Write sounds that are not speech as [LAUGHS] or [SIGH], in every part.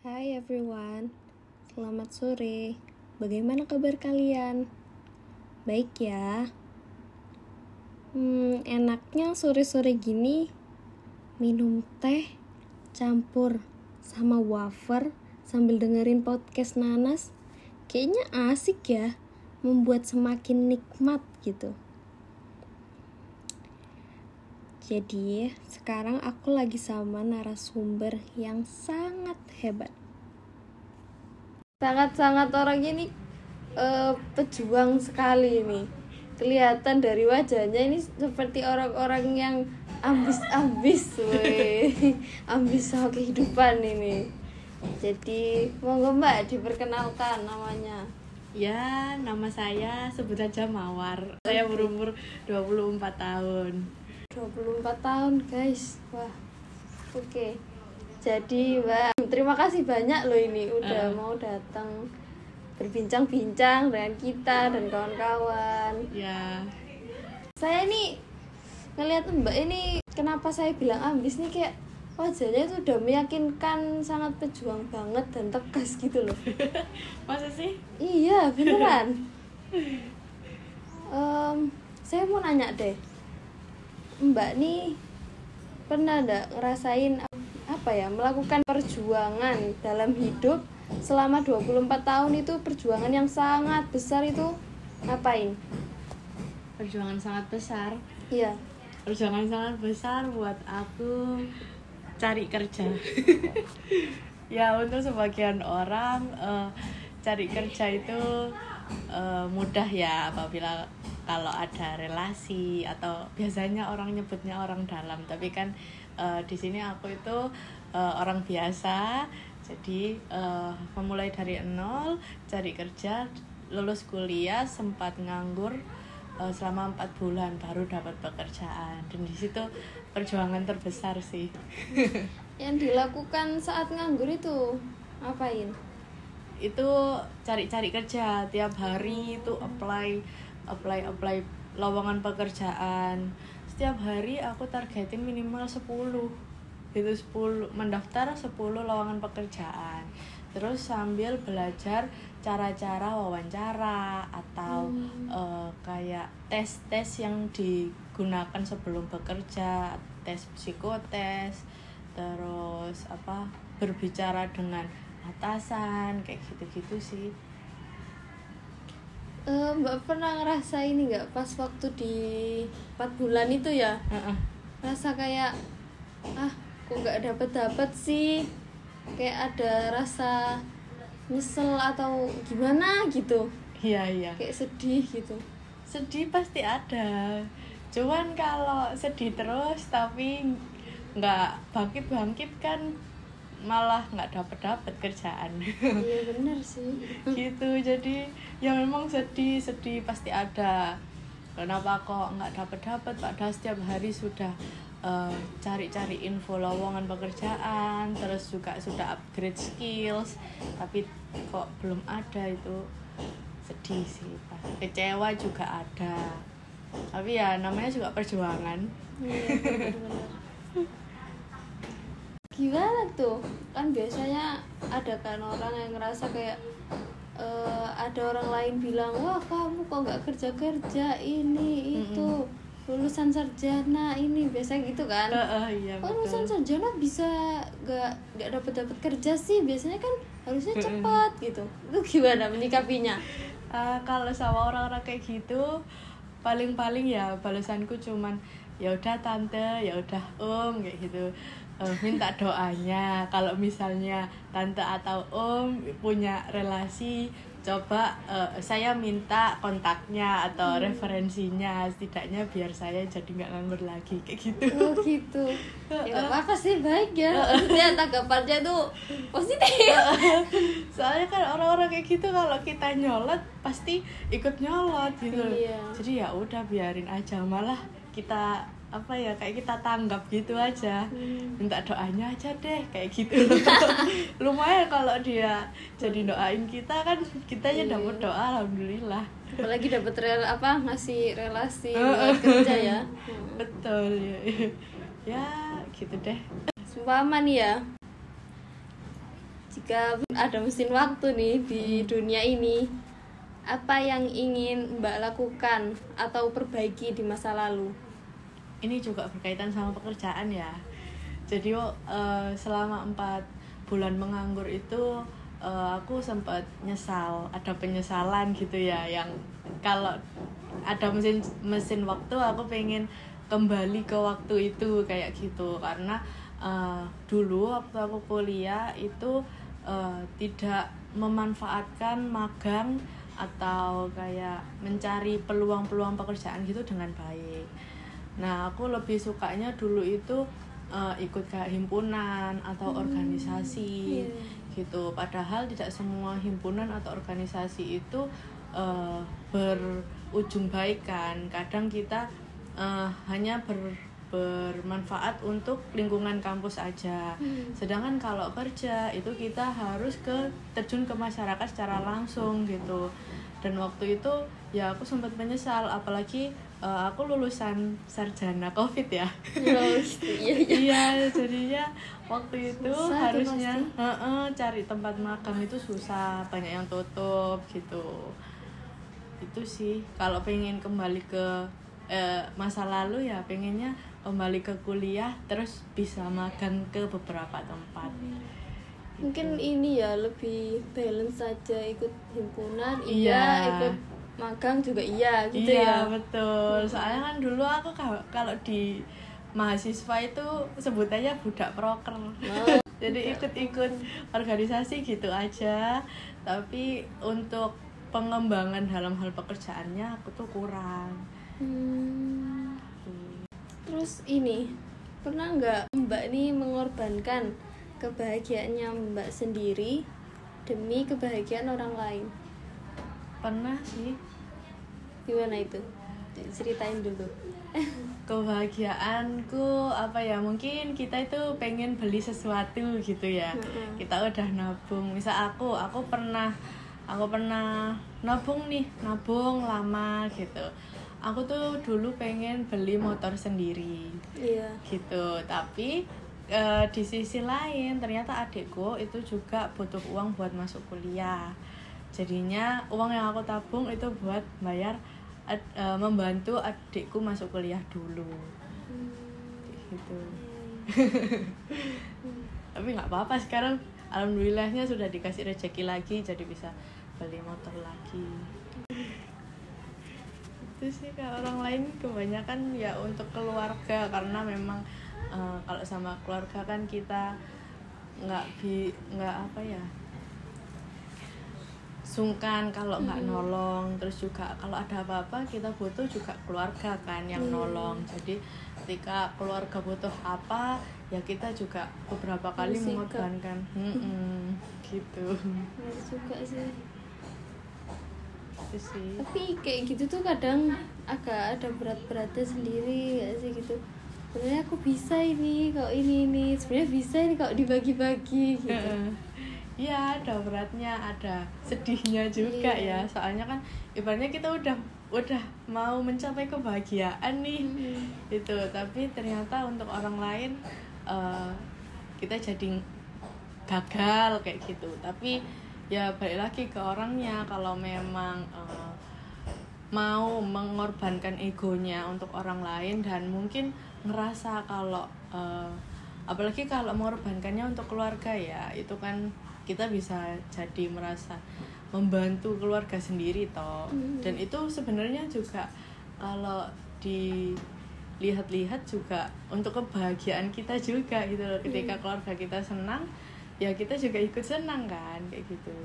Hai everyone, selamat sore. Bagaimana kabar kalian? Baik ya. Hmm, enaknya sore-sore gini minum teh campur sama wafer sambil dengerin podcast Nanas. Kayaknya asik ya, membuat semakin nikmat gitu. Jadi, sekarang aku lagi sama narasumber yang sangat hebat. Sangat-sangat orangnya ini uh, pejuang sekali nih. Kelihatan dari wajahnya ini seperti orang-orang yang ambis-ambis, [LAUGHS] ambis sama kehidupan ini. Jadi, monggo Mbak diperkenalkan namanya. Ya, nama saya sebut saja Mawar. Saya berumur 24 tahun. 24 tahun guys. Wah oke. Okay. jadi mbak terima kasih banyak loh ini udah uh. mau datang berbincang-bincang dengan kita dan kawan-kawan. Ya. Saya ini ngelihat mbak ini kenapa saya bilang ambis nih kayak wajahnya itu udah meyakinkan sangat pejuang banget dan tegas gitu loh. [LAUGHS] Masa sih? Iya beneran. [LAUGHS] Um, saya mau nanya deh Mbak nih pernah nggak ngerasain apa ya melakukan perjuangan dalam hidup selama 24 tahun itu perjuangan yang sangat besar itu ngapain? Perjuangan sangat besar. Iya. Perjuangan sangat besar buat aku cari kerja. [LAUGHS] ya untuk sebagian orang uh, cari kerja itu uh, mudah ya apabila kalau ada relasi atau biasanya orang nyebutnya orang dalam tapi kan uh, di sini aku itu uh, orang biasa. Jadi uh, memulai dari nol cari kerja lulus kuliah sempat nganggur uh, selama empat bulan baru dapat pekerjaan. Dan di situ perjuangan terbesar sih. [LAUGHS] Yang dilakukan saat nganggur itu ngapain itu cari-cari kerja tiap hari itu apply apply apply lowongan pekerjaan. Setiap hari aku targetin minimal 10 itu 10 mendaftar 10 lowongan pekerjaan. Terus sambil belajar cara-cara wawancara atau hmm. uh, kayak tes-tes yang digunakan sebelum bekerja tes psikotes terus apa berbicara dengan atasan kayak gitu-gitu sih uh, mbak pernah ngerasa ini nggak pas waktu di empat bulan itu ya? Uh -uh. rasa kayak ah kok nggak dapet dapet sih? Kayak ada rasa nyesel atau gimana gitu. Iya iya. Kayak sedih gitu. Sedih pasti ada. Cuman kalau sedih terus tapi nggak bangkit bangkit kan malah nggak dapet dapet kerjaan. Iya [LAUGHS] benar sih. Gitu jadi ya memang sedih sedih pasti ada. Kenapa kok nggak dapet dapet padahal setiap hari sudah uh, cari-cari info lowongan pekerjaan terus juga sudah upgrade skills tapi kok belum ada itu. Sedih sih kecewa juga ada. Tapi ya namanya juga perjuangan. Iya, bener -bener gimana tuh? Kan biasanya ada kan orang yang ngerasa kayak uh, ada orang lain bilang wah kamu kok nggak kerja kerja ini itu mm -hmm. lulusan sarjana ini. Biasa gitu kan? Uh, uh, iya, oh, lulusan sarjana bisa nggak nggak dapat dapat kerja sih? Biasanya kan harusnya cepat gitu. Itu gimana menyikapinya? Uh, kalau sama orang-orang kayak gitu paling-paling ya balasanku cuman ya udah tante. Ya udah om kayak gitu uh, minta doanya. Kalau misalnya tante atau om punya relasi coba uh, saya minta kontaknya atau hmm. referensinya. Setidaknya biar saya jadi nggak nganggur lagi kayak gitu. Oh gitu. Ya apa apa sih? Baik ya. Maksudnya tanggapannya tuh positif. Soalnya kan orang-orang kayak gitu kalau kita nyolot pasti ikut nyolot gitu. Iya. jadi ya udah biarin aja. Malah kita apa ya kayak kita tanggap gitu aja. Hmm. minta doanya aja deh kayak gitu. [LAUGHS] Lumayan kalau dia jadi doain kita kan kita ya dapat doa alhamdulillah. Apalagi dapat rel apa ngasih relasi kerja ya. [LAUGHS] Betul ya ya gitu deh. Sumpah nih ya jika ada mesin waktu nih di dunia ini apa yang ingin mbak lakukan atau perbaiki di masa lalu ini juga berkaitan sama pekerjaan ya jadi uh, selama empat bulan menganggur itu uh, aku sempat nyesal ada penyesalan gitu ya yang kalau ada mesin mesin waktu aku pengen kembali ke waktu itu kayak gitu karena uh, dulu waktu aku kuliah itu uh, tidak memanfaatkan magang atau kayak mencari peluang-peluang pekerjaan gitu dengan baik. Nah, aku lebih sukanya dulu itu uh, ikut kayak himpunan atau hmm. organisasi yeah. gitu. Padahal tidak semua himpunan atau organisasi itu uh, berujung baik kan. Kadang kita uh, hanya ber bermanfaat untuk lingkungan kampus aja. Hmm. Sedangkan kalau kerja itu kita harus ke terjun ke masyarakat secara langsung gitu. Dan waktu itu ya aku sempat menyesal apalagi uh, aku lulusan sarjana covid ya. iya, iya. iya jadinya waktu itu susah harusnya uh -uh, cari tempat makan itu susah, banyak yang tutup gitu. Itu sih kalau pengen kembali ke uh, masa lalu ya pengennya kembali ke kuliah terus bisa magang ke beberapa tempat mungkin ini ya lebih balance saja ikut himpunan iya ikut magang juga iya gitu iya, ya. betul. Soalnya kan dulu aku kalau di mahasiswa itu sebutannya budak proker. Oh. [LAUGHS] jadi ikut-ikut organisasi gitu aja. Tapi untuk pengembangan dalam hal pekerjaannya aku tuh kurang. Hmm. Terus ini pernah nggak mbak ini mengorbankan kebahagiaannya mbak sendiri demi kebahagiaan orang lain? Pernah sih gimana itu? Ceritain dulu. [LAUGHS] Kebahagiaanku apa ya mungkin kita itu pengen beli sesuatu gitu ya. Kita udah nabung. Misal aku aku pernah aku pernah nabung nih nabung lama gitu. Aku tuh dulu pengen beli motor sendiri iya. gitu. Tapi e, di sisi lain ternyata adikku itu juga butuh uang buat masuk kuliah jadinya uang yang aku tabung itu buat bayar ad, e, membantu adikku masuk kuliah dulu hmm. gitu hmm. [LAUGHS] tapi nggak apa-apa sekarang alhamdulillahnya sudah dikasih rezeki lagi jadi bisa beli motor lagi itu sih kalau orang lain kebanyakan ya untuk keluarga karena memang uh, kalau sama keluarga kan kita nggak bi nggak apa ya sungkan kalau nggak nolong. Terus juga kalau ada apa-apa kita butuh juga keluarga kan yang nolong. Jadi ketika keluarga butuh apa ya kita juga beberapa kali mengorbankan. Hmm, gitu. Juga sih. Gitu sih. Tapi kayak gitu tuh kadang agak ada berat-beratnya sendiri gak sih gitu? Sebenarnya aku bisa ini kok ini ini. Sebenarnya bisa ini kok dibagi-bagi gitu Iya ada beratnya ada sedihnya juga iya. ya soalnya kan ibaratnya kita udah udah mau mencapai kebahagiaan nih. Hmm. itu tapi ternyata untuk orang lain uh, kita jadi gagal kayak gitu. Tapi ya balik lagi ke orangnya. Kalau memang uh, mau mengorbankan egonya untuk orang lain dan mungkin ngerasa kalau uh, apalagi kalau mengorbankannya untuk keluarga ya itu kan kita bisa jadi merasa membantu keluarga sendiri toh. Hmm. dan itu sebenarnya juga kalau dilihat-lihat juga untuk kebahagiaan kita juga gitu loh. Ketika hmm. keluarga kita senang ya kita juga ikut senang kan kayak gitu.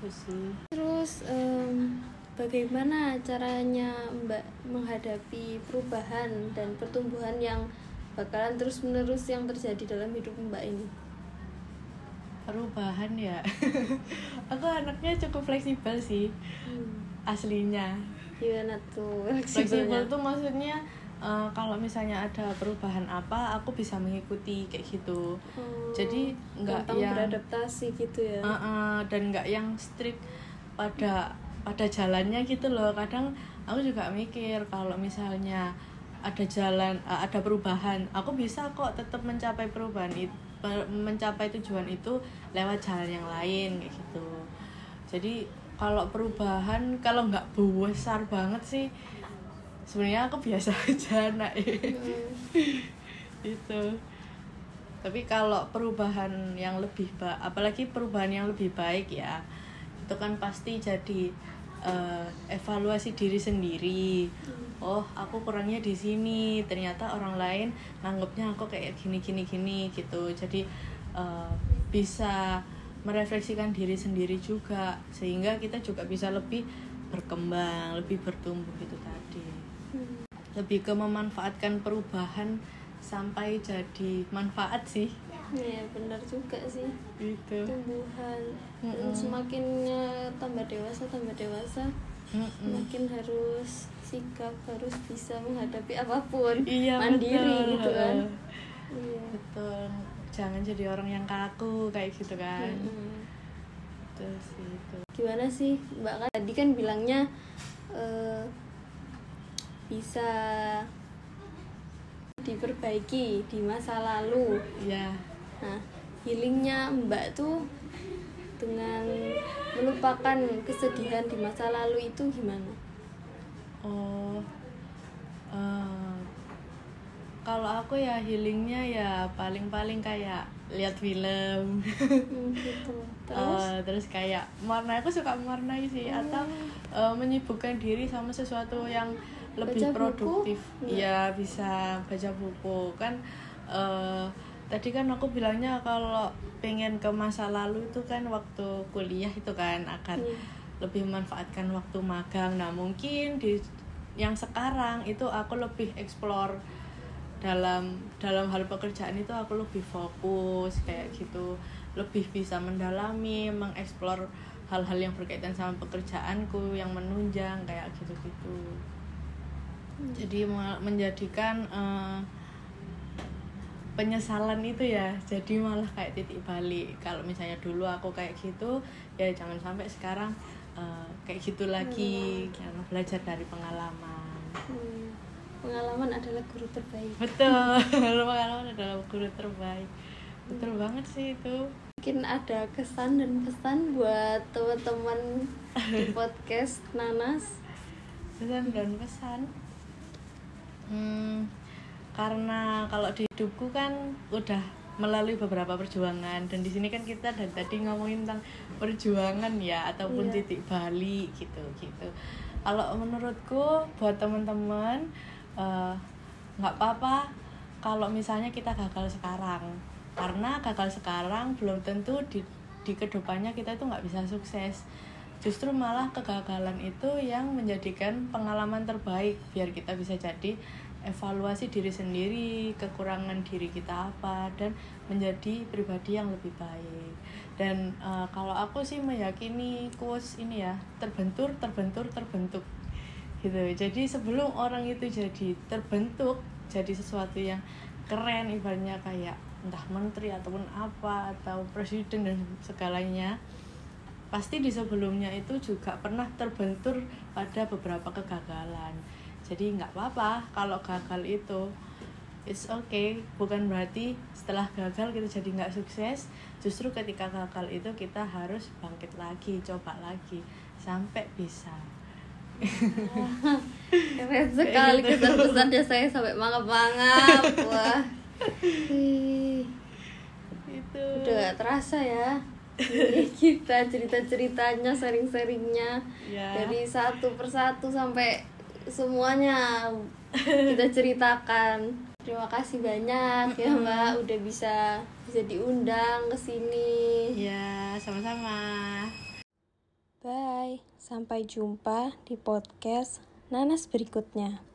Terus sih. Terus um, bagaimana caranya mbak menghadapi perubahan dan pertumbuhan yang bakalan terus menerus yang terjadi dalam hidup mbak ini perubahan ya. [LAUGHS] Aku anaknya cukup fleksibel sih hmm. aslinya. Gimana tuh fleksibel tuh maksudnya uh, kalau misalnya ada perubahan apa aku bisa mengikuti kayak gitu. Hmm, jadi nggak yang beradaptasi gitu ya? Uh, uh, dan nggak yang strict pada pada jalannya gitu loh. Kadang aku juga mikir kalau misalnya ada jalan uh, ada perubahan aku bisa kok tetap mencapai perubahan itu mencapai tujuan itu lewat jalan yang lain kayak gitu. Jadi kalau perubahan kalau nggak besar banget sih sebenarnya aku biasa [LAUGHS] aja nak. Hmm. itu tapi kalau perubahan yang lebih ba apalagi perubahan yang lebih baik ya itu kan pasti jadi eh, evaluasi diri sendiri. Oh aku kurangnya di sini. Ternyata orang lain nganggapnya aku kayak gini gini gini gitu. Jadi eh, bisa merefleksikan diri sendiri juga sehingga kita juga bisa lebih berkembang lebih bertumbuh itu tadi. Hmm. lebih ke memanfaatkan perubahan sampai jadi manfaat sih. Iya benar juga sih. Gitu. Tumbuhan. Dan Mm-mm. semakin eh, tambah dewasa tambah dewasa Mm-mm. semakin harus sikap harus bisa menghadapi apa pun. Iya mandiri betul. gitu kan. Iya. Betul. Jangan jadi orang yang kaku kayak gitu kan. Mm-mm. betul sih itu. Gimana sih mbak? Kan tadi kan bilangnya eh, bisa diperbaiki di masa lalu. Ya nah healingnya mbak tuh dengan melupakan kesedihan di masa lalu itu gimana? Oh eh, kalau aku ya healingnya ya paling-paling kayak lihat film. Hmm, gitu. [LAUGHS] Terus? Eh, terus kayak mewarnai aku suka mewarnai sih atau eh, menyibukkan diri sama sesuatu yang lebih Baca buku? produktif. Nggak. Iya bisa baca buku. Kan eh, tadi kan aku bilangnya kalau pengen ke masa lalu itu kan waktu kuliah itu kan akan Iya. lebih memanfaatkan waktu magang. Nah mungkin di yang sekarang itu aku lebih explore dalam dalam hal pekerjaan itu aku lebih fokus kayak gitu. Lebih bisa mendalami mengeksplor hal-hal yang berkaitan sama pekerjaanku yang menunjang kayak gitu-gitu. Jadi ma- menjadikan eh, penyesalan itu ya. Jadi malah kayak titik balik. Kalau misalnya dulu aku kayak gitu ya jangan sampai sekarang eh, kayak gitu lagi. Karena belajar dari pengalaman. Hmm, pengalaman adalah guru terbaik. Betul. [LAUGHS] Pengalaman adalah guru terbaik. Betul banget sih itu. Mungkin ada kesan dan pesan buat teman-teman di [LAUGHS] podcast Nanas? Pesan dan pesan. Hmm, karena kalau di hidupku kan udah melalui beberapa perjuangan dan di sini kan kita dari tadi ngomongin tentang perjuangan ya ataupun Iya. titik balik gitu gitu. Kalau menurutku buat teman-teman eh, nggak apa-apa kalau misalnya kita gagal sekarang. Karena gagal sekarang belum tentu di di ke depannya kita itu nggak bisa sukses. Justru malah kegagalan itu yang menjadikan pengalaman terbaik biar kita bisa jadi evaluasi diri sendiri kekurangan diri kita apa dan menjadi pribadi yang lebih baik. Dan eh, kalau aku sih meyakini quotes ini ya terbentur terbentur terbentuk gitu. Jadi sebelum orang itu jadi terbentuk jadi sesuatu yang keren ibaratnya kayak entah menteri ataupun apa atau presiden dan segalanya pasti di sebelumnya itu juga pernah terbentur pada beberapa kegagalan jadi nggak apa-apa kalau gagal itu. It's okay. Bukan berarti setelah gagal kita jadi nggak sukses. Justru ketika gagal itu kita harus bangkit lagi coba lagi. Sampai bisa. [LAUGHS] Keren sekali gitu. kesan-pesannya saya sampai mangap-mangap. [LAUGHS] Wah. Itu. Udah gak terasa ya. Ini [LAUGHS] kita cerita-ceritanya sharing-sharingnya. Ya. Dari satu persatu sampai semuanya kita ceritakan. Terima kasih banyak ya mbak udah bisa bisa diundang ke sini. Ya sama-sama. Bye. Sampai jumpa di podcast nanas berikutnya